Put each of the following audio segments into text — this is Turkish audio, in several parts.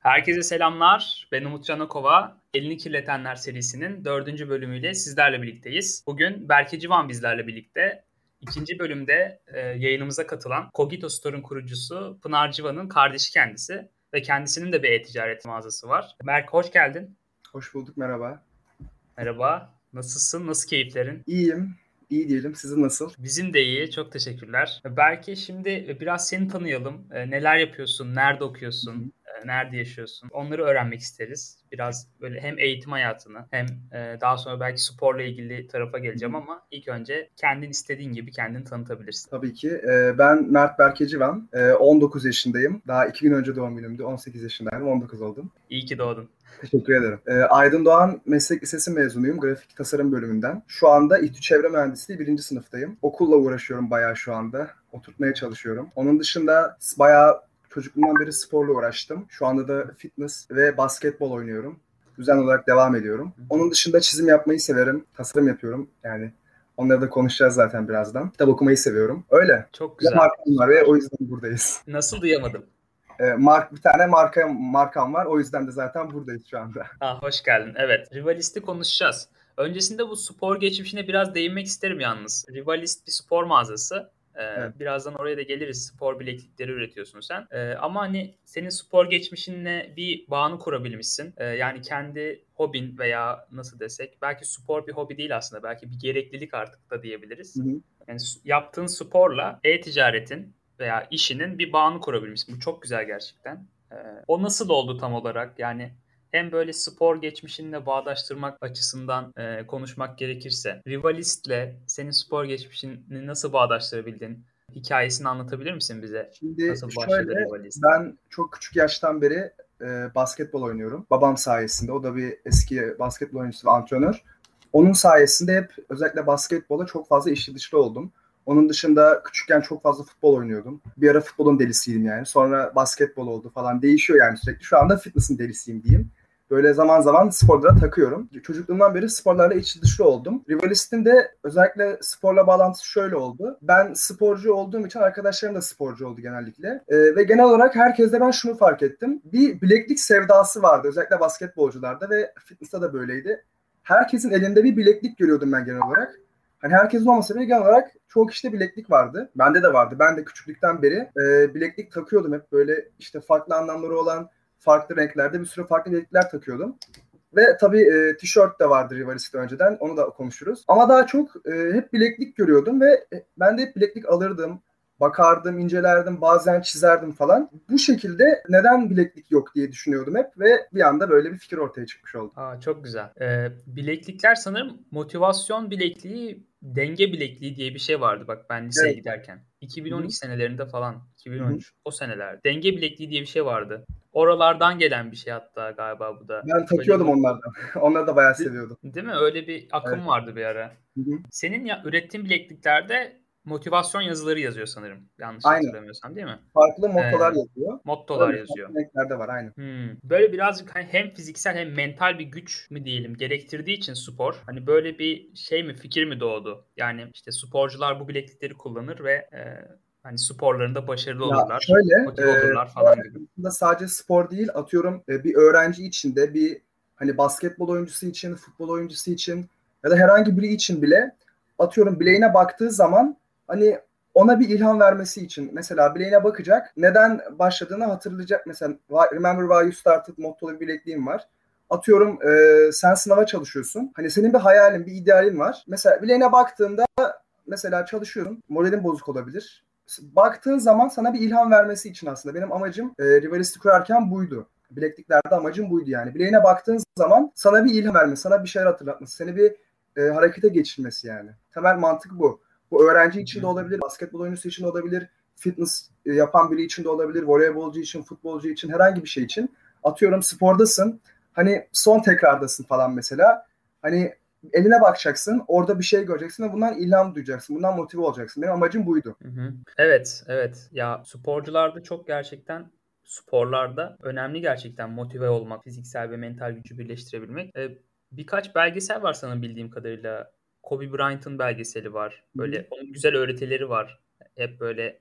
Herkese selamlar. Ben Umut Canakova. Elini Kirletenler serisinin dördüncü bölümüyle sizlerle birlikteyiz. Bugün Berke Civan bizlerle birlikte. İkinci bölümde e, yayınımıza katılan Cogito Store'un kurucusu Pınar Civan'ın kardeşi kendisi ve kendisinin de bir e-ticaret mağazası var. Berk hoş geldin. Hoş bulduk, merhaba. Merhaba. Nasılsın? Nasıl keyiflerin? İyiyim. İyi diyelim. Sizin nasıl? Bizim de iyi. Çok teşekkürler. Belki şimdi biraz seni tanıyalım. E, neler yapıyorsun? Nerede okuyorsun? Hı-hı nerede yaşıyorsun? Onları öğrenmek isteriz. Biraz böyle hem eğitim hayatını hem e, daha sonra belki sporla ilgili tarafa geleceğim ama ilk önce kendin istediğin gibi kendini tanıtabilirsin. Tabii ki. E, ben Mert Berkecivan. 19 yaşındayım. Daha iki gün önce doğum günümdü. 18 yaşındaydım. 19 oldum. İyi ki doğdun. Teşekkür ederim. Aydın Doğan Meslek Lisesi mezunuyum. Grafik tasarım bölümünden. Şu anda İTÜ Çevre Mühendisliği birinci sınıftayım. Okulla uğraşıyorum bayağı şu anda. Oturtmaya çalışıyorum. Onun dışında bayağı Çocukluğumdan beri sporla uğraştım. Şu anda da fitness ve basketbol oynuyorum. Düzenli olarak devam ediyorum. Onun dışında çizim yapmayı severim. Tasarım yapıyorum. Yani Onları da konuşacağız zaten birazdan. Kitap okumayı seviyorum. Öyle. Çok güzel. Markam var ve o yüzden buradayız. Nasıl duyamadım? Ee, mark bir tane marka markam var. O yüzden de zaten buradayız şu anda. Ah, hoş geldin. Evet. Rivalisti konuşacağız. Öncesinde bu spor geçmişine biraz değinmek isterim yalnız. Rivalist bir spor mağazası. Ee, evet. Birazdan oraya da geliriz. Spor bileklikleri üretiyorsun sen. Ee, ama hani senin spor geçmişinle bir bağını kurabilmişsin. Ee, yani kendi hobin veya nasıl desek belki spor bir hobi değil aslında. Belki bir gereklilik artık da diyebiliriz. Hı hı. Yani yaptığın sporla e-ticaretin veya işinin bir bağını kurabilmişsin. Bu çok güzel gerçekten. Ee, o nasıl oldu tam olarak? Yani hem böyle spor geçmişinle bağdaştırmak açısından e, konuşmak gerekirse Rivalist'le senin spor geçmişini nasıl bağdaştırabildin? Hikayesini anlatabilir misin bize? Şimdi nasıl şöyle Rivalist? ben çok küçük yaştan beri e, basketbol oynuyorum. Babam sayesinde o da bir eski basketbol oyuncusu ve antrenör. Onun sayesinde hep özellikle basketbola çok fazla içli dışlı oldum. Onun dışında küçükken çok fazla futbol oynuyordum. Bir ara futbolun delisiydim yani. Sonra basketbol oldu falan. Değişiyor yani sürekli. Şu anda fitness'ın delisiyim diyeyim böyle zaman zaman sporlara takıyorum. Çocukluğumdan beri sporlarla içi dışı oldum. Rivalist'in de özellikle sporla bağlantısı şöyle oldu. Ben sporcu olduğum için arkadaşlarım da sporcu oldu genellikle. Ee, ve genel olarak herkeste ben şunu fark ettim. Bir bileklik sevdası vardı özellikle basketbolcularda ve fitness'ta da böyleydi. Herkesin elinde bir bileklik görüyordum ben genel olarak. Hani herkesin olmasa bile genel olarak çoğu kişide bileklik vardı. Bende de vardı. Ben de küçüklükten beri e, bileklik takıyordum hep böyle işte farklı anlamları olan farklı renklerde bir sürü farklı bileklikler takıyordum. Ve tabii e, tişört de vardı Rivalist'te önceden. Onu da konuşuruz. Ama daha çok e, hep bileklik görüyordum ve e, ben de hep bileklik alırdım. Bakardım, incelerdim, bazen çizerdim falan. Bu şekilde neden bileklik yok diye düşünüyordum hep ve bir anda böyle bir fikir ortaya çıkmış oldu. Aa, çok güzel. Ee, bileklikler sanırım motivasyon bilekliği, denge bilekliği diye bir şey vardı bak ben liseye evet. giderken. 2012 Hı-hı. senelerinde falan, 2013 Hı-hı. o seneler. Denge bilekliği diye bir şey vardı. Oralardan gelen bir şey hatta galiba bu da. Ben takıyordum Öyle onlardan. Onları da bayağı seviyordum. Değil mi? Öyle bir akım evet. vardı bir ara. Hı-hı. Senin ya ürettiğin bilekliklerde motivasyon yazıları yazıyor sanırım. Yanlış aynen. hatırlamıyorsam değil mi? Farklı mottolar ee, yazıyor. Mottolar Öyle, yazıyor. Renklerde var aynen. Hmm. Böyle birazcık hani hem fiziksel hem mental bir güç mü diyelim gerektirdiği için spor. Hani böyle bir şey mi fikir mi doğdu? Yani işte sporcular bu bileklikleri kullanır ve e, hani sporlarında başarılı ya olurlar, şöyle, motive e, olurlar falan gibi. Sadece spor değil, atıyorum e, bir öğrenci için de bir hani basketbol oyuncusu için, futbol oyuncusu için ya da herhangi biri için bile atıyorum bileğine baktığı zaman hani ona bir ilham vermesi için mesela bileğine bakacak. Neden başladığını hatırlayacak. Mesela Remember Why You Started mottolu bir bilekliğim var. Atıyorum e, sen sınava çalışıyorsun. Hani senin bir hayalin, bir idealin var. Mesela bileğine baktığında mesela çalışıyorum. Moralin bozuk olabilir baktığın zaman sana bir ilham vermesi için aslında benim amacım e, rivalisti kurarken buydu. Bilekliklerde amacım buydu yani. Bileğine baktığın zaman sana bir ilham vermesi, sana bir şeyler hatırlatması, seni bir e, harekete geçirmesi yani. Temel mantık bu. Bu öğrenci için de olabilir, basketbol oyuncusu için de olabilir, fitness e, yapan biri için de olabilir, voleybolcu için, futbolcu için, herhangi bir şey için. Atıyorum spordasın, hani son tekrardasın falan mesela. Hani eline bakacaksın, orada bir şey göreceksin ve bundan ilham duyacaksın, bundan motive olacaksın. Benim amacım buydu. Hı hı. Evet, evet. Ya sporcularda çok gerçekten sporlarda önemli gerçekten motive olmak, fiziksel ve mental gücü birleştirebilmek. Ee, birkaç belgesel var sana bildiğim kadarıyla. Kobe Bryant'ın belgeseli var. Böyle hı. onun güzel öğretileri var. Hep böyle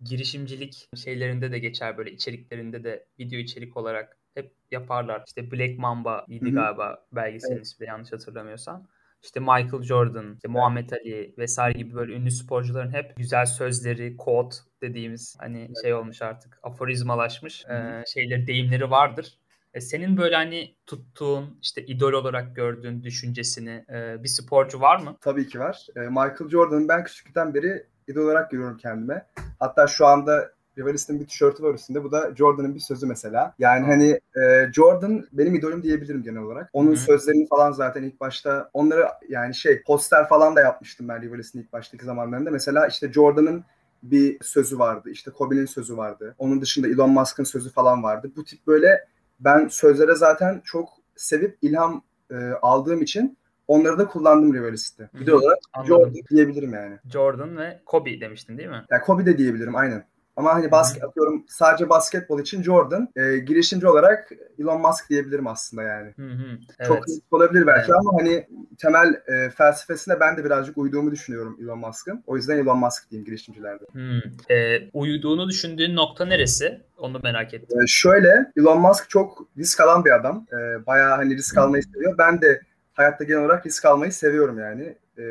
girişimcilik şeylerinde de geçer böyle içeriklerinde de video içerik olarak hep yaparlar. İşte Black Mamba idi galiba belgeselin evet. ismi yanlış hatırlamıyorsam. İşte Michael Jordan, işte Muhammed Ali vesaire gibi böyle ünlü sporcuların hep güzel sözleri, quote dediğimiz hani evet. şey olmuş artık aforizmalaşmış e, şeyleri, deyimleri vardır. E, senin böyle hani tuttuğun, işte idol olarak gördüğün düşüncesini e, bir sporcu var mı? Tabii ki var. E, Michael Jordan'ın ben küçüklükten beri idol olarak görüyorum kendime. Hatta şu anda Rivalist'in bir tişörtü var üstünde. Bu da Jordan'ın bir sözü mesela. Yani hani e, Jordan benim idolüm diyebilirim genel olarak. Onun Hı. sözlerini falan zaten ilk başta onları yani şey poster falan da yapmıştım ben Rivalist'in ilk baştaki zamanlarında. Mesela işte Jordan'ın bir sözü vardı. İşte Kobe'nin sözü vardı. Onun dışında Elon Musk'ın sözü falan vardı. Bu tip böyle ben sözlere zaten çok sevip ilham e, aldığım için onları da kullandım Rivalist'te. Bir de olarak Jordan diyebilirim yani. Jordan ve Kobe demiştin değil mi? Yani Kobe de diyebilirim aynen. Ama hani basket atıyorum sadece basketbol için Jordan. E, girişimci olarak Elon Musk diyebilirim aslında yani. Hı hı, evet. Çok olabilir belki evet. ama hani temel e, felsefesine ben de birazcık uyduğumu düşünüyorum Elon Musk'ın. O yüzden Elon Musk diyeyim girişimcilerde. Hmm. E, uyuduğunu düşündüğün nokta neresi? Onu merak ettim. E, şöyle Elon Musk çok risk alan bir adam. E, bayağı hani risk almayı seviyor. Ben de hayatta genel olarak risk almayı seviyorum yani. E,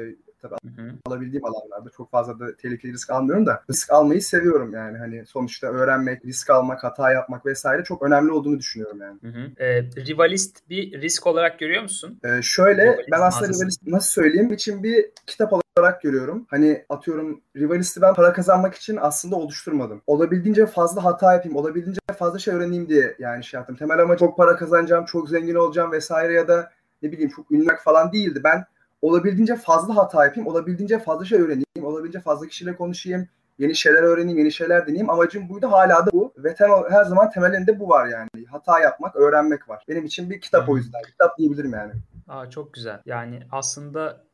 tabii hı hı. alabildiğim alanlarda çok fazla da tehlikeli risk almıyorum da risk almayı seviyorum yani hani sonuçta öğrenmek, risk almak, hata yapmak vesaire çok önemli olduğunu düşünüyorum yani. Hı hı. E, rivalist bir risk olarak görüyor musun? E, şöyle rivalist ben aslında mağazası. rivalist nasıl söyleyeyim için bir kitap olarak görüyorum. Hani atıyorum rivalisti ben para kazanmak için aslında oluşturmadım. Olabildiğince fazla hata yapayım, olabildiğince fazla şey öğreneyim diye yani şey yaptım. Temel ama çok para kazanacağım, çok zengin olacağım vesaire ya da ne bileyim çok ünlük falan değildi. Ben olabildiğince fazla hata yapayım, olabildiğince fazla şey öğreneyim, olabildiğince fazla kişiyle konuşayım, yeni şeyler öğreneyim, yeni şeyler deneyeyim. Amacım buydu. Hala da bu. Ve tem- her zaman temelinde bu var yani. Hata yapmak, öğrenmek var. Benim için bir kitap o yüzden. Kitap diyebilirim yani. Aa, çok güzel. Yani aslında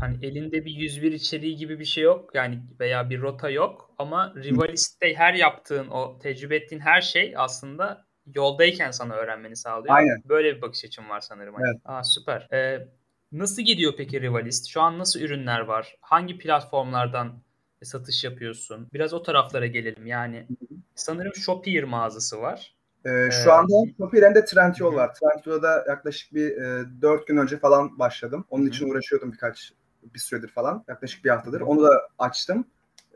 hani elinde bir 101 içeriği gibi bir şey yok. Yani veya bir rota yok. Ama Rivalist'te her yaptığın, o tecrübe ettiğin her şey aslında yoldayken sana öğrenmeni sağlıyor. Aynen. Böyle bir bakış açım var sanırım. Evet. Aa, süper. Ee, Nasıl gidiyor peki Rivalist? Şu an nasıl ürünler var? Hangi platformlardan satış yapıyorsun? Biraz o taraflara gelelim. Yani sanırım Shopier mağazası var. Ee, şu ee, anda Shopier hem de Trendyol var. Trendyol'da yaklaşık bir e, 4 gün önce falan başladım. Onun için uğraşıyordum birkaç bir süredir falan. Yaklaşık bir haftadır. Onu da açtım.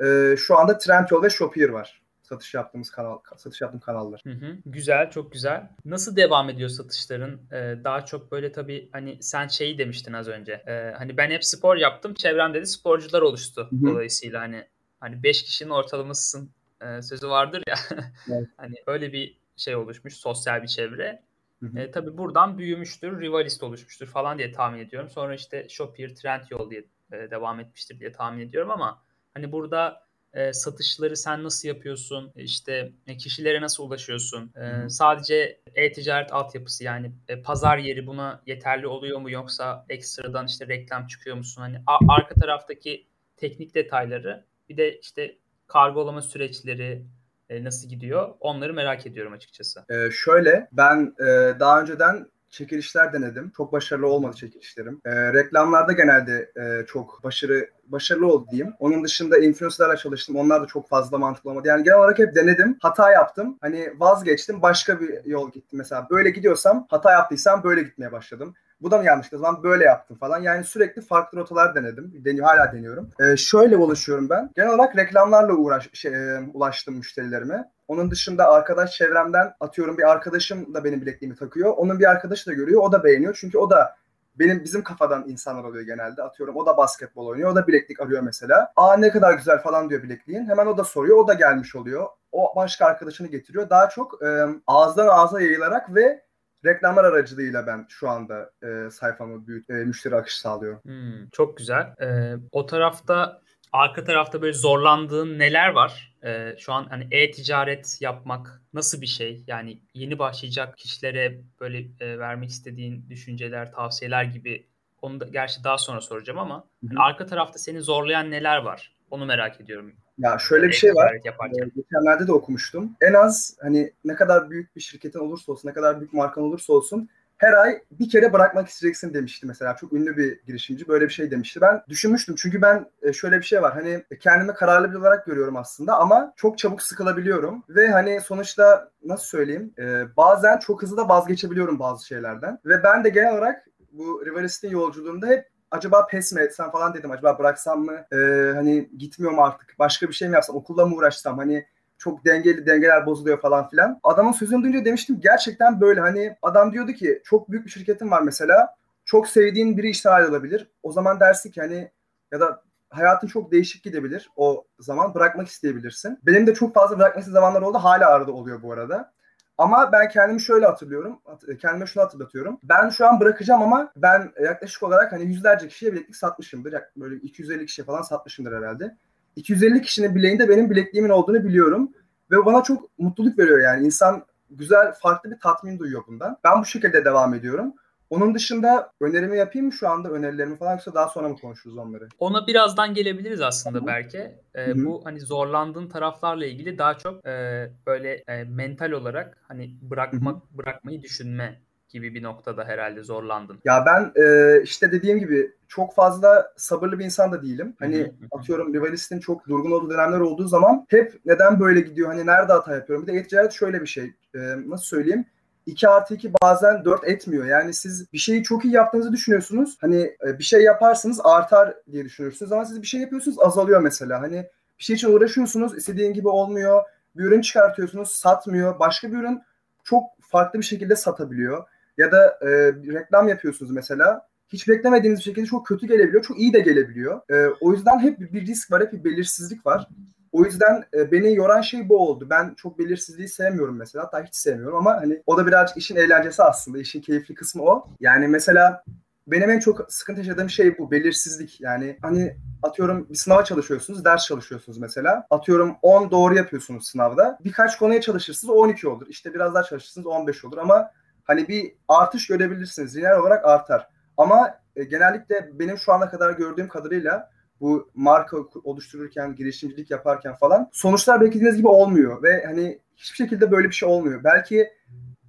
Ee, şu anda Trendyol ve Shopier var satış yaptığımız kanal satış yaptığım kanallar. Hı hı. Güzel, çok güzel. Nasıl devam ediyor satışların? Ee, daha çok böyle tabii hani sen şeyi demiştin az önce. Ee, hani ben hep spor yaptım, çevremde de sporcular oluştu. Hı hı. Dolayısıyla hani hani 5 kişinin ortalamasısın e, sözü vardır ya. Evet. hani öyle bir şey oluşmuş, sosyal bir çevre. Hı hı. E, tabii buradan büyümüştür, rivalist oluşmuştur falan diye tahmin ediyorum. Sonra işte Shopier, Trendyol diye e, devam etmiştir diye tahmin ediyorum ama hani burada e, satışları sen nasıl yapıyorsun? İşte e, kişilere nasıl ulaşıyorsun? E, sadece e-ticaret altyapısı yani e, pazar yeri buna yeterli oluyor mu yoksa ekstradan işte reklam çıkıyor musun? Hani a- arka taraftaki teknik detayları bir de işte kargolama süreçleri e, nasıl gidiyor? Onları merak ediyorum açıkçası. Ee, şöyle ben e, daha önceden çekilişler denedim. Çok başarılı olmadı çekilişlerim. E, reklamlarda genelde e, çok başarı başarılı oldu diyeyim. Onun dışında influencerlarla çalıştım. Onlar da çok fazla mantıklı olmadı. Yani genel olarak hep denedim. Hata yaptım. Hani vazgeçtim. Başka bir yol gittim. Mesela böyle gidiyorsam hata yaptıysam böyle gitmeye başladım. Bu da mı yanlış? O zaman böyle yaptım falan. Yani sürekli farklı rotalar denedim. Deniyor, hala deniyorum. Ee, şöyle ulaşıyorum ben. Genel olarak reklamlarla uğraş, şey, e, ulaştım müşterilerime. Onun dışında arkadaş çevremden atıyorum bir arkadaşım da benim bilekliğimi takıyor. Onun bir arkadaşı da görüyor. O da beğeniyor. Çünkü o da benim bizim kafadan insanlar oluyor genelde. Atıyorum o da basketbol oynuyor. O da bileklik arıyor mesela. Aa ne kadar güzel falan diyor bilekliğin. Hemen o da soruyor. O da gelmiş oluyor. O başka arkadaşını getiriyor. Daha çok e, ağızdan ağza yayılarak ve reklamlar aracılığıyla ben şu anda e, sayfamı büyüt, e, müşteri akışı sağlıyorum. Hmm, çok güzel. E, o tarafta arka tarafta böyle zorlandığın neler var? Ee, şu an hani e-ticaret yapmak nasıl bir şey? Yani yeni başlayacak kişilere böyle e, vermek istediğin düşünceler, tavsiyeler gibi onu da gerçi daha sonra soracağım ama hani arka tarafta seni zorlayan neler var? Onu merak ediyorum. Ya şöyle bir şey var. Yaparken. Geçenlerde de okumuştum. En az hani ne kadar büyük bir şirketin olursa olsun, ne kadar büyük markan olursa olsun her ay bir kere bırakmak isteyeceksin demişti mesela. Çok ünlü bir girişimci böyle bir şey demişti. Ben düşünmüştüm çünkü ben e, şöyle bir şey var. Hani kendimi kararlı bir olarak görüyorum aslında ama çok çabuk sıkılabiliyorum ve hani sonuçta nasıl söyleyeyim e, bazen çok hızlı da vazgeçebiliyorum bazı şeylerden ve ben de genel olarak bu Rivalist'in yolculuğunda hep acaba pes mi etsem falan dedim. Acaba bıraksam mı? Ee, hani gitmiyorum artık. Başka bir şey mi yapsam? Okulla mı uğraşsam? Hani çok dengeli dengeler bozuluyor falan filan. Adamın sözünü duyunca demiştim gerçekten böyle hani adam diyordu ki çok büyük bir şirketin var mesela. Çok sevdiğin biri işten ayrılabilir. O zaman dersin ki hani ya da hayatın çok değişik gidebilir. O zaman bırakmak isteyebilirsin. Benim de çok fazla bırakması zamanlar oldu. Hala arada oluyor bu arada. Ama ben kendimi şöyle hatırlıyorum. Kendime şunu hatırlatıyorum. Ben şu an bırakacağım ama ben yaklaşık olarak hani yüzlerce kişiye bileklik satmışımdır. Böyle 250 kişiye falan satmışımdır herhalde. 250 kişinin bileğinde benim bilekliğimin olduğunu biliyorum. Ve bana çok mutluluk veriyor yani. İnsan güzel, farklı bir tatmin duyuyor bundan. Ben bu şekilde devam ediyorum. Onun dışında önerimi yapayım mı şu anda önerilerimi falan yoksa daha sonra mı konuşuruz onları? Ona birazdan gelebiliriz aslında belki. Ee, bu hani zorlandığın taraflarla ilgili daha çok e, böyle e, mental olarak hani bırakmak Hı-hı. bırakmayı düşünme gibi bir noktada herhalde zorlandın. Ya ben e, işte dediğim gibi çok fazla sabırlı bir insan da değilim. Hani atıyorum rivalistin çok durgun olduğu dönemler olduğu zaman hep neden böyle gidiyor hani nerede hata yapıyorum. Bir de e şöyle bir şey e, nasıl söyleyeyim 2 artı 2 bazen 4 etmiyor. Yani siz bir şeyi çok iyi yaptığınızı düşünüyorsunuz. Hani e, bir şey yaparsınız artar diye düşünürsünüz ama siz bir şey yapıyorsunuz azalıyor mesela. Hani bir şey için uğraşıyorsunuz istediğin gibi olmuyor. Bir ürün çıkartıyorsunuz satmıyor. Başka bir ürün çok farklı bir şekilde satabiliyor. Ya da e, reklam yapıyorsunuz mesela. Hiç beklemediğiniz bir şekilde çok kötü gelebiliyor. Çok iyi de gelebiliyor. E, o yüzden hep bir risk var, hep bir belirsizlik var. O yüzden e, beni yoran şey bu oldu. Ben çok belirsizliği sevmiyorum mesela. Hatta hiç sevmiyorum ama hani o da birazcık işin eğlencesi aslında. İşin keyifli kısmı o. Yani mesela benim en çok sıkıntı yaşadığım şey bu belirsizlik. Yani hani atıyorum bir sınava çalışıyorsunuz, ders çalışıyorsunuz mesela. Atıyorum 10 doğru yapıyorsunuz sınavda. Birkaç konuya çalışırsınız 12 olur. İşte biraz daha çalışırsınız 15 olur ama hani bir artış görebilirsiniz. Lineer olarak artar. Ama e, genellikle benim şu ana kadar gördüğüm kadarıyla bu marka oluştururken, girişimcilik yaparken falan sonuçlar beklediğiniz gibi olmuyor ve hani hiçbir şekilde böyle bir şey olmuyor. Belki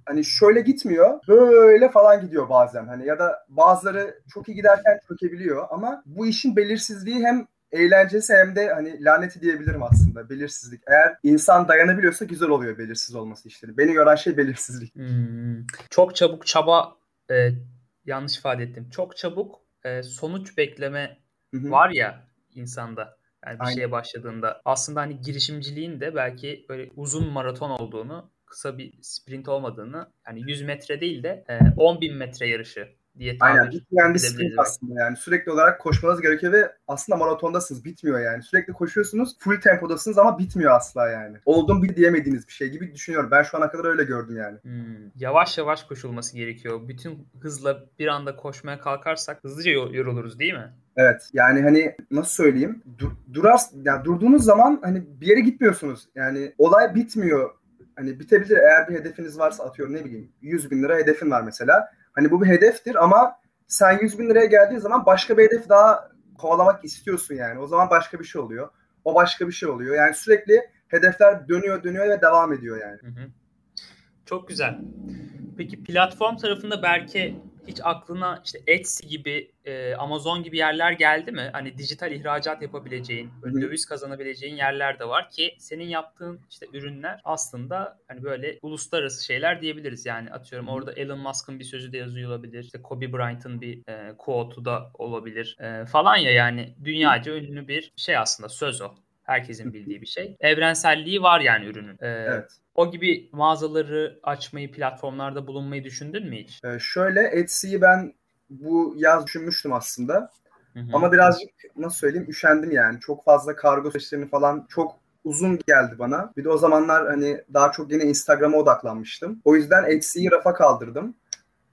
hani şöyle gitmiyor, böyle falan gidiyor bazen. Hani ya da bazıları çok iyi giderken çökebiliyor ama bu işin belirsizliği hem eğlencesi hem de hani laneti diyebilirim aslında belirsizlik. Eğer insan dayanabiliyorsa güzel oluyor belirsiz olması işleri. Beni yoran şey belirsizlik. Hmm. Çok çabuk çaba e, yanlış ifade ettim. Çok çabuk e, sonuç bekleme Hı-hı. var ya insanda. Yani bir Aynen. şeye başladığında aslında hani girişimciliğin de belki böyle uzun maraton olduğunu, kısa bir sprint olmadığını yani 100 metre değil de 10 bin metre yarışı diye Aynen bitmeyen bir sprint aslında yani sürekli olarak koşmanız gerekiyor ve aslında maratondasınız bitmiyor yani sürekli koşuyorsunuz full tempodasınız ama bitmiyor asla yani. Oldum bir diyemediğiniz bir şey gibi düşünüyorum ben şu ana kadar öyle gördüm yani. Hmm. Yavaş yavaş koşulması gerekiyor. Bütün hızla bir anda koşmaya kalkarsak hızlıca yoruluruz değil mi? Evet yani hani nasıl söyleyeyim dur, durar yani durduğunuz zaman hani bir yere gitmiyorsunuz yani olay bitmiyor hani bitebilir eğer bir hedefiniz varsa atıyorum ne bileyim 100 bin lira hedefin var mesela Hani bu bir hedeftir ama sen 100 bin liraya geldiği zaman başka bir hedef daha kovalamak istiyorsun yani. O zaman başka bir şey oluyor. O başka bir şey oluyor. Yani sürekli hedefler dönüyor dönüyor ve devam ediyor yani. Hı hı. Çok güzel. Peki platform tarafında belki hiç aklına işte Etsy gibi, e, Amazon gibi yerler geldi mi? Hani dijital ihracat yapabileceğin, böyle döviz kazanabileceğin yerler de var ki senin yaptığın işte ürünler aslında hani böyle uluslararası şeyler diyebiliriz. Yani atıyorum orada Elon Musk'ın bir sözü de yazıyor olabilir. İşte Kobe Bryant'ın bir e, quote'u da olabilir e, falan ya yani dünyaca ünlü bir şey aslında söz o. Herkesin bildiği bir şey. Evrenselliği var yani ürünün. Ee, evet. O gibi mağazaları açmayı, platformlarda bulunmayı düşündün mü hiç? Ee, şöyle Etsy'yi ben bu yaz düşünmüştüm aslında. Hı hı. Ama birazcık nasıl söyleyeyim üşendim yani. Çok fazla kargo süreçlerini falan çok uzun geldi bana. Bir de o zamanlar hani daha çok yine Instagram'a odaklanmıştım. O yüzden Etsy'yi rafa kaldırdım.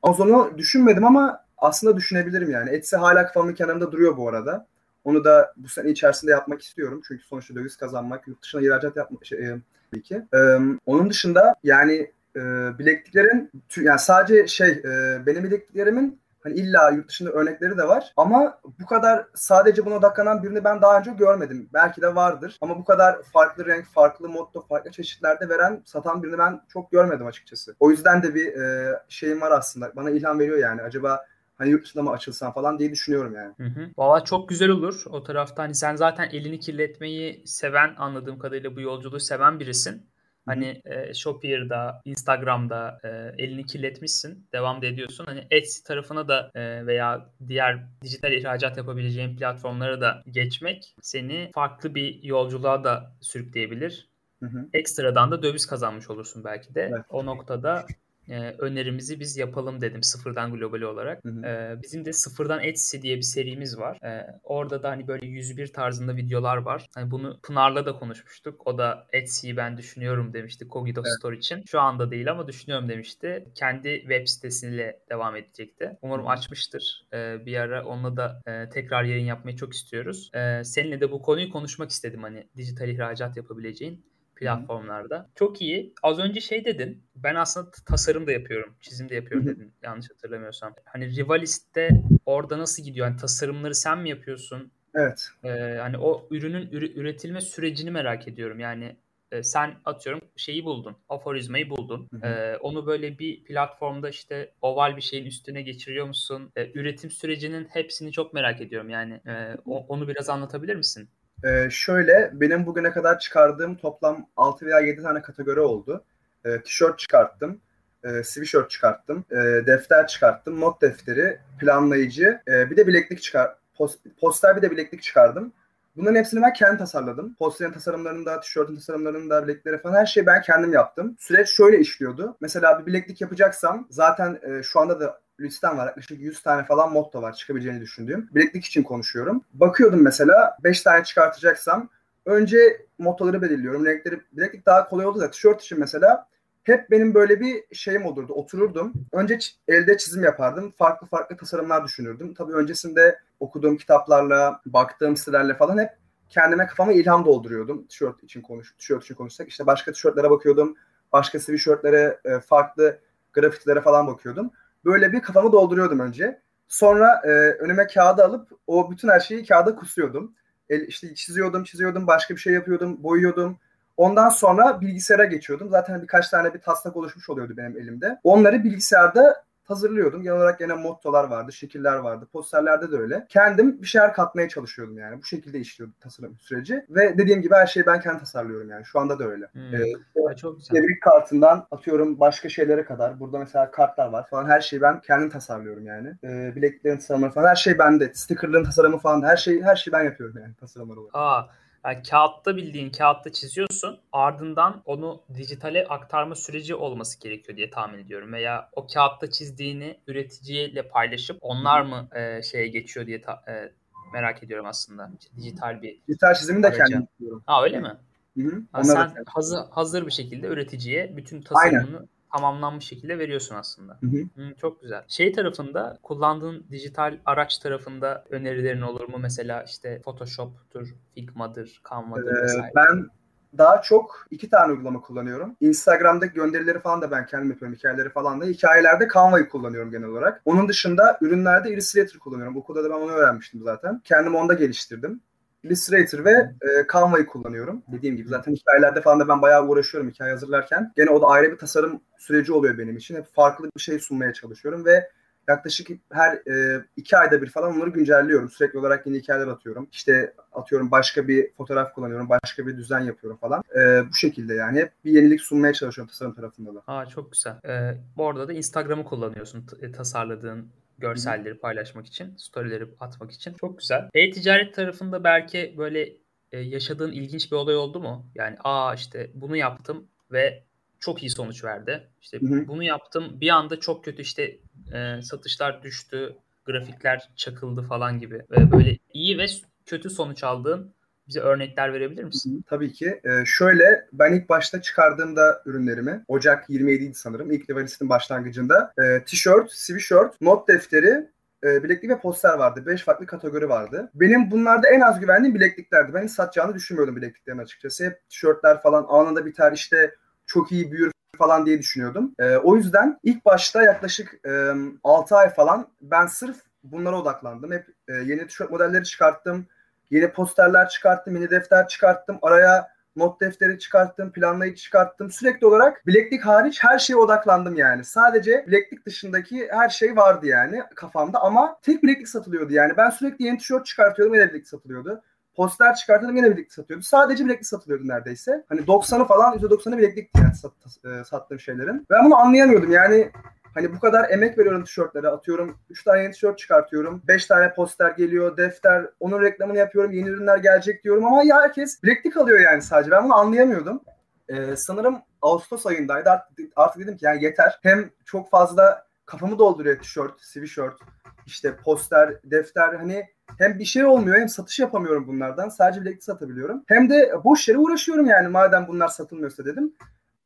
Amazon'u düşünmedim ama aslında düşünebilirim yani. Etsy hala kafamın kenarında duruyor bu arada. Onu da bu sene içerisinde yapmak istiyorum. Çünkü sonuçta döviz kazanmak, yurt dışına ihracat yapmak şey, e, tabii ki. Ee, onun dışında yani e, bilekliklerin yani sadece şey e, benim bilekliklerimin Hani illa yurt dışında örnekleri de var ama bu kadar sadece buna odaklanan birini ben daha önce görmedim. Belki de vardır ama bu kadar farklı renk, farklı modda, farklı çeşitlerde veren, satan birini ben çok görmedim açıkçası. O yüzden de bir e, şeyim var aslında. Bana ilham veriyor yani. Acaba hani yurt dışında mı açılsam falan diye düşünüyorum yani. Hı hı. Valla çok güzel olur o tarafta. Hani sen zaten elini kirletmeyi seven anladığım kadarıyla bu yolculuğu seven birisin. Hani e, Shopier'da, Instagram'da e, elini kirletmişsin, devam da ediyorsun. Hani Etsy tarafına da e, veya diğer dijital ihracat yapabileceğin platformlara da geçmek seni farklı bir yolculuğa da sürükleyebilir. Hı hı. Ekstradan da döviz kazanmış olursun belki de. Evet. O noktada e, önerimizi biz yapalım dedim sıfırdan globali olarak. Hı hı. E, bizim de sıfırdan Etsy diye bir serimiz var. E, orada da hani böyle 101 tarzında videolar var. Hani bunu Pınar'la da konuşmuştuk. O da Etsy'yi ben düşünüyorum demişti Cogito evet. Store için. Şu anda değil ama düşünüyorum demişti. Kendi web sitesiyle devam edecekti. Umarım açmıştır. E, bir ara onunla da e, tekrar yayın yapmayı çok istiyoruz. E, seninle de bu konuyu konuşmak istedim hani dijital ihracat yapabileceğin platformlarda. Hı. Çok iyi. Az önce şey dedin. Ben aslında tasarım da yapıyorum. Çizim de yapıyorum Hı. dedin. Yanlış hatırlamıyorsam. Hani Rivalist'te orada nasıl gidiyor? Yani tasarımları sen mi yapıyorsun? Evet. Ee, hani o ürünün üretilme sürecini merak ediyorum. Yani e, sen atıyorum şeyi buldun. Aforizmayı buldun. Hı hı. E, onu böyle bir platformda işte oval bir şeyin üstüne geçiriyor musun? E, üretim sürecinin hepsini çok merak ediyorum. Yani e, o, onu biraz anlatabilir misin? Ee, şöyle benim bugüne kadar çıkardığım toplam 6 veya 7 tane kategori oldu. Ee, tişört çıkarttım, e, sweatshirt çıkarttım, e, defter çıkarttım, not defteri, planlayıcı, e, bir de bileklik çıkar, post, poster bir de bileklik çıkardım. Bunların hepsini ben kendim tasarladım. Posterin tasarımlarını da, tişörtün tasarımlarını da, bilekleri falan her şeyi ben kendim yaptım. Süreç şöyle işliyordu. Mesela bir bileklik yapacaksam zaten e, şu anda da listem var. Yaklaşık 100 tane falan motto var çıkabileceğini düşündüğüm. Bileklik için konuşuyorum. Bakıyordum mesela 5 tane çıkartacaksam önce mottoları belirliyorum. Renkleri bileklik daha kolay oldu da tişört için mesela hep benim böyle bir şeyim olurdu. Otururdum. Önce elde çizim yapardım. Farklı farklı tasarımlar düşünürdüm. Tabii öncesinde okuduğum kitaplarla, baktığım sitelerle falan hep kendime kafama ilham dolduruyordum. Tişört için konuş, tişört için konuşsak. İşte başka tişörtlere bakıyordum. Başka sweatshirtlere, e, farklı grafitilere falan bakıyordum. Böyle bir kafamı dolduruyordum önce. Sonra e, önüme kağıdı alıp o bütün her şeyi kağıda kusuyordum. El, işte çiziyordum, çiziyordum, başka bir şey yapıyordum, boyuyordum. Ondan sonra bilgisayara geçiyordum. Zaten birkaç tane bir taslak oluşmuş oluyordu benim elimde. Onları bilgisayarda hazırlıyordum. Genel olarak gene mottolar vardı, şekiller vardı. Posterlerde de öyle. Kendim bir şeyler katmaya çalışıyordum yani. Bu şekilde işliyordu tasarım süreci. Ve dediğim gibi her şeyi ben kendim tasarlıyorum yani. Şu anda da öyle. Hmm. Ee, çok güzel. Tebrik kartından atıyorum başka şeylere kadar. Burada mesela kartlar var falan. Her şeyi ben kendim tasarlıyorum yani. Ee, bileklerin tasarımı falan her şey bende. Stickerların tasarımı falan her şey her şeyi ben yapıyorum yani tasarımlar olarak. Aa yani kağıtta bildiğin kağıtta çiziyorsun. Ardından onu dijitale aktarma süreci olması gerekiyor diye tahmin ediyorum. Veya o kağıtta çizdiğini üreticiyle paylaşıp onlar mı e, şeye geçiyor diye ta, e, merak ediyorum aslında. İşte dijital bir Dijital çizimi de kendim yapıyorum. Ha öyle mi? Hı hı. Ha, sen hazır, hazır bir şekilde üreticiye bütün tasarımını Aynen tamamlanmış şekilde veriyorsun aslında. Hı hı. Hı, çok güzel. Şey tarafında kullandığın dijital araç tarafında önerilerin olur mu? Mesela işte Photoshop'tur, Figma'dır, Canva'dır ee, vesaire. Ben daha çok iki tane uygulama kullanıyorum. Instagram'daki gönderileri falan da ben kendim yapıyorum. Hikayeleri falan da. Hikayelerde Canva'yı kullanıyorum genel olarak. Onun dışında ürünlerde Illustrator kullanıyorum. Okulda da ben onu öğrenmiştim zaten. Kendim onda geliştirdim. Illustrator ve e, Canva'yı kullanıyorum. Dediğim gibi zaten hikayelerde falan da ben bayağı uğraşıyorum hikaye hazırlarken. Gene o da ayrı bir tasarım süreci oluyor benim için. Hep farklı bir şey sunmaya çalışıyorum ve yaklaşık her e, iki ayda bir falan onları güncelliyorum. Sürekli olarak yeni hikayeler atıyorum. İşte atıyorum başka bir fotoğraf kullanıyorum, başka bir düzen yapıyorum falan. E, bu şekilde yani hep bir yenilik sunmaya çalışıyorum tasarım tarafında da. Aa çok güzel. Ee, bu arada da Instagram'ı kullanıyorsun t- tasarladığın görselleri paylaşmak için, storyleri atmak için. Çok güzel. E-ticaret tarafında belki böyle e, yaşadığın ilginç bir olay oldu mu? Yani aa işte bunu yaptım ve çok iyi sonuç verdi. İşte hı hı. bunu yaptım bir anda çok kötü işte e, satışlar düştü, grafikler çakıldı falan gibi. Ve böyle iyi ve kötü sonuç aldığın bize örnekler verebilir misin? Tabii ki. Ee, şöyle ben ilk başta çıkardığımda ürünlerimi Ocak 27'ydi sanırım. İlk Levelist'in başlangıcında e, tişört, sweatshirt, not defteri, e, bileklik ve poster vardı. Beş farklı kategori vardı. Benim bunlarda en az güvendiğim bilekliklerdi. Ben hiç satacağını düşünmüyordum bilekliklerin açıkçası. Hep tişörtler falan anında biter işte çok iyi büyür falan diye düşünüyordum. E, o yüzden ilk başta yaklaşık e, 6 ay falan ben sırf bunlara odaklandım. Hep e, yeni tişört modelleri çıkarttım. Yeni posterler çıkarttım, yeni defter çıkarttım. Araya not defteri çıkarttım, planlayıcı çıkarttım. Sürekli olarak bileklik hariç her şeye odaklandım yani. Sadece bileklik dışındaki her şey vardı yani kafamda ama tek bileklik satılıyordu yani. Ben sürekli yeni tişört çıkartıyordum, yine bileklik satılıyordu. Poster çıkartıyordum yine bileklik satıyordu. Sadece bileklik satılıyordu neredeyse. Hani 90'ı falan %90'ı bileklikti yani sat, e, sattığım şeylerin. Ben bunu anlayamıyordum yani Hani bu kadar emek veriyorum tişörtlere. Atıyorum 3 tane yeni tişört çıkartıyorum. 5 tane poster geliyor, defter. Onun reklamını yapıyorum. Yeni ürünler gelecek diyorum ama ya herkes bileklik alıyor yani sadece. Ben bunu anlayamıyordum. Ee, sanırım Ağustos ayındaydı. Artık, artık dedim ki yani yeter. Hem çok fazla kafamı dolduruyor tişört, sweatshirt, işte poster, defter hani hem bir şey olmuyor hem satış yapamıyorum bunlardan. Sadece bileklik satabiliyorum. Hem de boş yere uğraşıyorum yani madem bunlar satılmıyorsa dedim.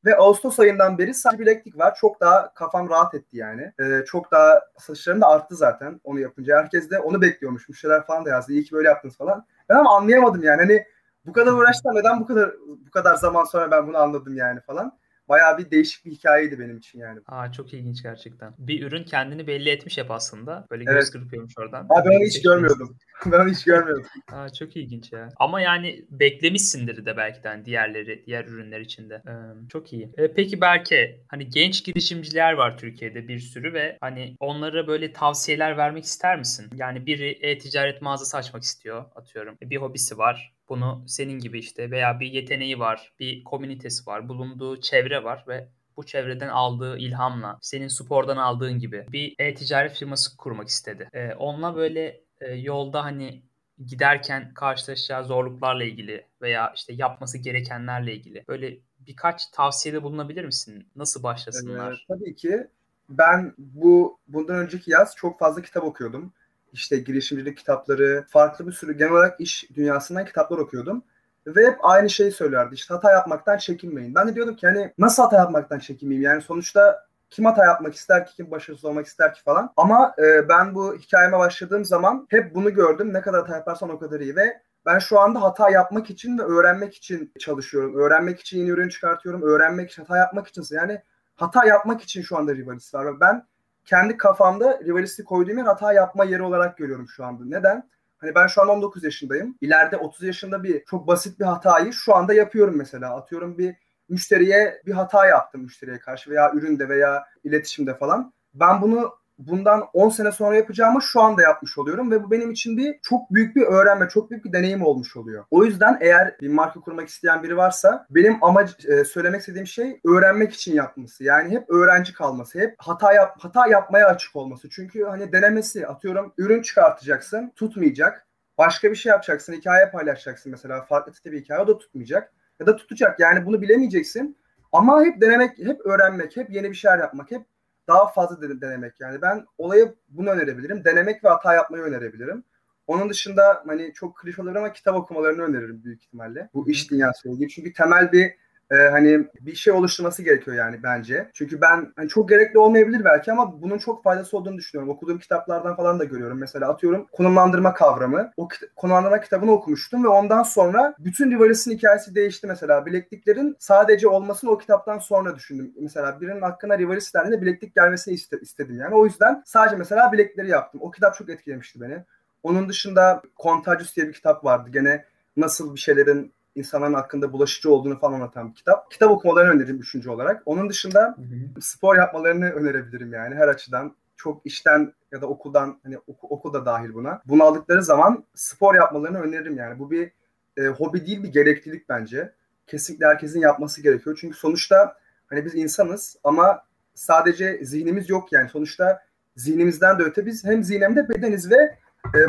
Ve Ağustos ayından beri sadece bileklik var. Çok daha kafam rahat etti yani. Ee, çok daha satışlarım da arttı zaten onu yapınca. Herkes de onu bekliyormuş. Müşteriler falan da yazdı. İyi ki böyle yaptınız falan. Ben ama anlayamadım yani. Hani bu kadar uğraştım neden bu kadar bu kadar zaman sonra ben bunu anladım yani falan bayağı bir değişik bir hikayeydi benim için yani. Aa çok ilginç gerçekten. Bir ürün kendini belli etmiş hep aslında. Böyle evet. göz kırpıyormuş oradan. Aa, ben onu hiç görmüyordum. ben onu hiç görmüyordum. Aa çok ilginç ya. Ama yani beklemişsindir de belki de hani diğerleri, diğer ürünler içinde. Ee, çok iyi. Ee, peki belki hani genç girişimciler var Türkiye'de bir sürü ve hani onlara böyle tavsiyeler vermek ister misin? Yani biri e-ticaret mağazası açmak istiyor atıyorum. Bir hobisi var bunu senin gibi işte veya bir yeteneği var, bir komünitesi var, bulunduğu çevre var ve bu çevreden aldığı ilhamla, senin spordan aldığın gibi bir e-ticaret firması kurmak istedi. Ee, onunla böyle e, yolda hani giderken karşılaşacağı zorluklarla ilgili veya işte yapması gerekenlerle ilgili böyle birkaç tavsiyede bulunabilir misin? Nasıl başlasınlar? Ee, tabii ki. Ben bu bundan önceki yaz çok fazla kitap okuyordum işte girişimcilik kitapları, farklı bir sürü genel olarak iş dünyasından kitaplar okuyordum. Ve hep aynı şeyi söylerdi. İşte hata yapmaktan çekinmeyin. Ben de diyordum ki hani nasıl hata yapmaktan çekinmeyeyim? Yani sonuçta kim hata yapmak ister ki, kim başarısız olmak ister ki falan. Ama e, ben bu hikayeme başladığım zaman hep bunu gördüm. Ne kadar hata yaparsan o kadar iyi ve ben şu anda hata yapmak için ve öğrenmek için çalışıyorum. Öğrenmek için yeni ürün çıkartıyorum. Öğrenmek için, hata yapmak için. Yani hata yapmak için şu anda Rivalis var. Ben kendi kafamda rivalisti koyduğum yer hata yapma yeri olarak görüyorum şu anda. Neden? Hani ben şu an 19 yaşındayım. İleride 30 yaşında bir çok basit bir hatayı şu anda yapıyorum mesela. Atıyorum bir müşteriye bir hata yaptım müşteriye karşı veya üründe veya iletişimde falan. Ben bunu bundan 10 sene sonra yapacağımı şu anda yapmış oluyorum ve bu benim için bir çok büyük bir öğrenme, çok büyük bir deneyim olmuş oluyor. O yüzden eğer bir marka kurmak isteyen biri varsa benim amac e, söylemek istediğim şey öğrenmek için yapması. Yani hep öğrenci kalması, hep hata yap hata yapmaya açık olması. Çünkü hani denemesi, atıyorum ürün çıkartacaksın, tutmayacak. Başka bir şey yapacaksın, hikaye paylaşacaksın mesela. Farklı tipi bir hikaye o da tutmayacak. Ya da tutacak. Yani bunu bilemeyeceksin. Ama hep denemek, hep öğrenmek, hep yeni bir şeyler yapmak, hep daha fazla denemek yani. Ben olayı bunu önerebilirim. Denemek ve hata yapmayı önerebilirim. Onun dışında hani çok klişe olur ama kitap okumalarını öneririm büyük ihtimalle. Bu iş dünyası ilgili. Çünkü temel bir e, hani bir şey oluşturması gerekiyor yani bence. Çünkü ben hani çok gerekli olmayabilir belki ama bunun çok faydası olduğunu düşünüyorum. Okuduğum kitaplardan falan da görüyorum. Mesela atıyorum konumlandırma kavramı. O kit- konumlandırma kitabını okumuştum ve ondan sonra bütün Rivalis'in hikayesi değişti mesela. Bilekliklerin sadece olmasını o kitaptan sonra düşündüm. Mesela birinin hakkında Rivalis dendiğinde bileklik gelmesini iste- istedim yani. O yüzden sadece mesela bilekleri yaptım. O kitap çok etkilemişti beni. Onun dışında Contagious diye bir kitap vardı. Gene nasıl bir şeylerin insanların hakkında bulaşıcı olduğunu falan anlatan bir kitap. Kitap okumalarını öneririm üçüncü olarak. Onun dışında hı hı. spor yapmalarını önerebilirim yani her açıdan. Çok işten ya da okuldan hani oku, okul da dahil buna. Bunu aldıkları zaman spor yapmalarını öneririm yani. Bu bir e, hobi değil bir gereklilik bence. Kesinlikle herkesin yapması gerekiyor. Çünkü sonuçta hani biz insanız ama sadece zihnimiz yok yani. Sonuçta zihnimizden de öte biz hem zihnemde bedeniz ve e,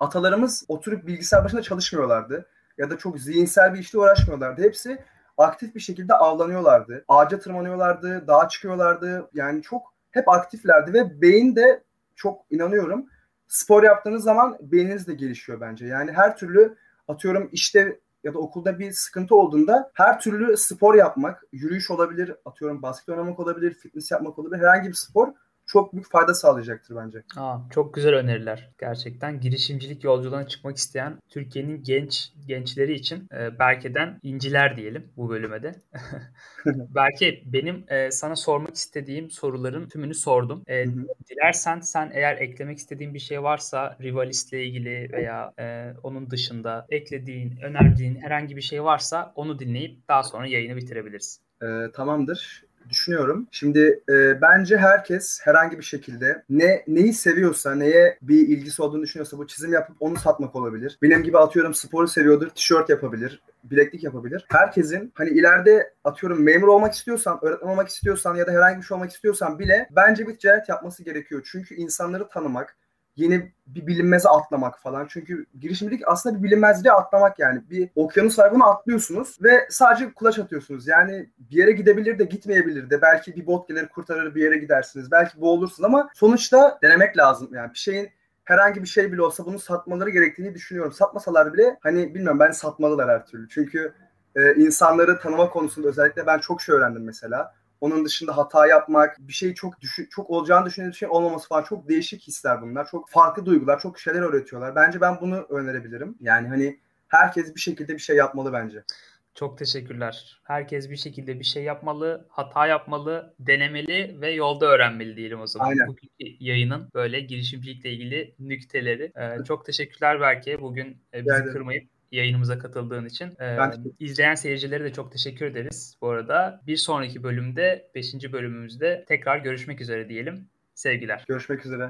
atalarımız oturup bilgisayar başında çalışmıyorlardı ya da çok zihinsel bir işle uğraşmıyorlardı. Hepsi aktif bir şekilde avlanıyorlardı. Ağaca tırmanıyorlardı, dağa çıkıyorlardı. Yani çok hep aktiflerdi ve beyin de çok inanıyorum spor yaptığınız zaman beyniniz de gelişiyor bence. Yani her türlü atıyorum işte ya da okulda bir sıkıntı olduğunda her türlü spor yapmak, yürüyüş olabilir, atıyorum basket oynamak olabilir, fitness yapmak olabilir, herhangi bir spor çok büyük fayda sağlayacaktır bence. Aa, çok güzel öneriler gerçekten. Girişimcilik yolculuğuna çıkmak isteyen Türkiye'nin genç gençleri için e, Berke'den inciler diyelim bu bölüme de. Berke benim e, sana sormak istediğim soruların tümünü sordum. E, dilersen sen eğer eklemek istediğin bir şey varsa Rivalist ile ilgili veya e, onun dışında eklediğin, önerdiğin herhangi bir şey varsa onu dinleyip daha sonra yayını bitirebiliriz. E, tamamdır düşünüyorum. Şimdi e, bence herkes herhangi bir şekilde ne neyi seviyorsa, neye bir ilgisi olduğunu düşünüyorsa bu çizim yapıp onu satmak olabilir. Benim gibi atıyorum sporu seviyordur, tişört yapabilir, bileklik yapabilir. Herkesin hani ileride atıyorum memur olmak istiyorsan, öğretmen olmak istiyorsan ya da herhangi bir şey olmak istiyorsan bile bence bir ticaret yapması gerekiyor. Çünkü insanları tanımak, yeni bir bilinmeze atlamak falan. Çünkü girişimcilik aslında bir bilinmezliğe atlamak yani. Bir okyanus bunu atlıyorsunuz ve sadece kulaç atıyorsunuz. Yani bir yere gidebilir de gitmeyebilir de. Belki bir bot gelir kurtarır bir yere gidersiniz. Belki boğulursunuz ama sonuçta denemek lazım. Yani bir şeyin herhangi bir şey bile olsa bunu satmaları gerektiğini düşünüyorum. Satmasalar bile hani bilmiyorum ben satmalılar her türlü. Çünkü e, insanları tanıma konusunda özellikle ben çok şey öğrendim mesela. Onun dışında hata yapmak, bir şey çok düşün, çok olacağını düşündüğün şey olmaması falan çok değişik hisler bunlar. Çok farklı duygular, çok şeyler öğretiyorlar. Bence ben bunu önerebilirim. Yani hani herkes bir şekilde bir şey yapmalı bence. Çok teşekkürler. Herkes bir şekilde bir şey yapmalı, hata yapmalı, denemeli ve yolda öğrenmeli diyelim o zaman. Aynen. Bugünkü yayının böyle girişimcilikle ilgili nükteleri. Ee, çok teşekkürler Berke. Bugün e, bizi kırmayıp yayınımıza katıldığın için. Ee, izleyen seyircilere de çok teşekkür ederiz bu arada. Bir sonraki bölümde, 5. bölümümüzde tekrar görüşmek üzere diyelim. Sevgiler. Görüşmek üzere.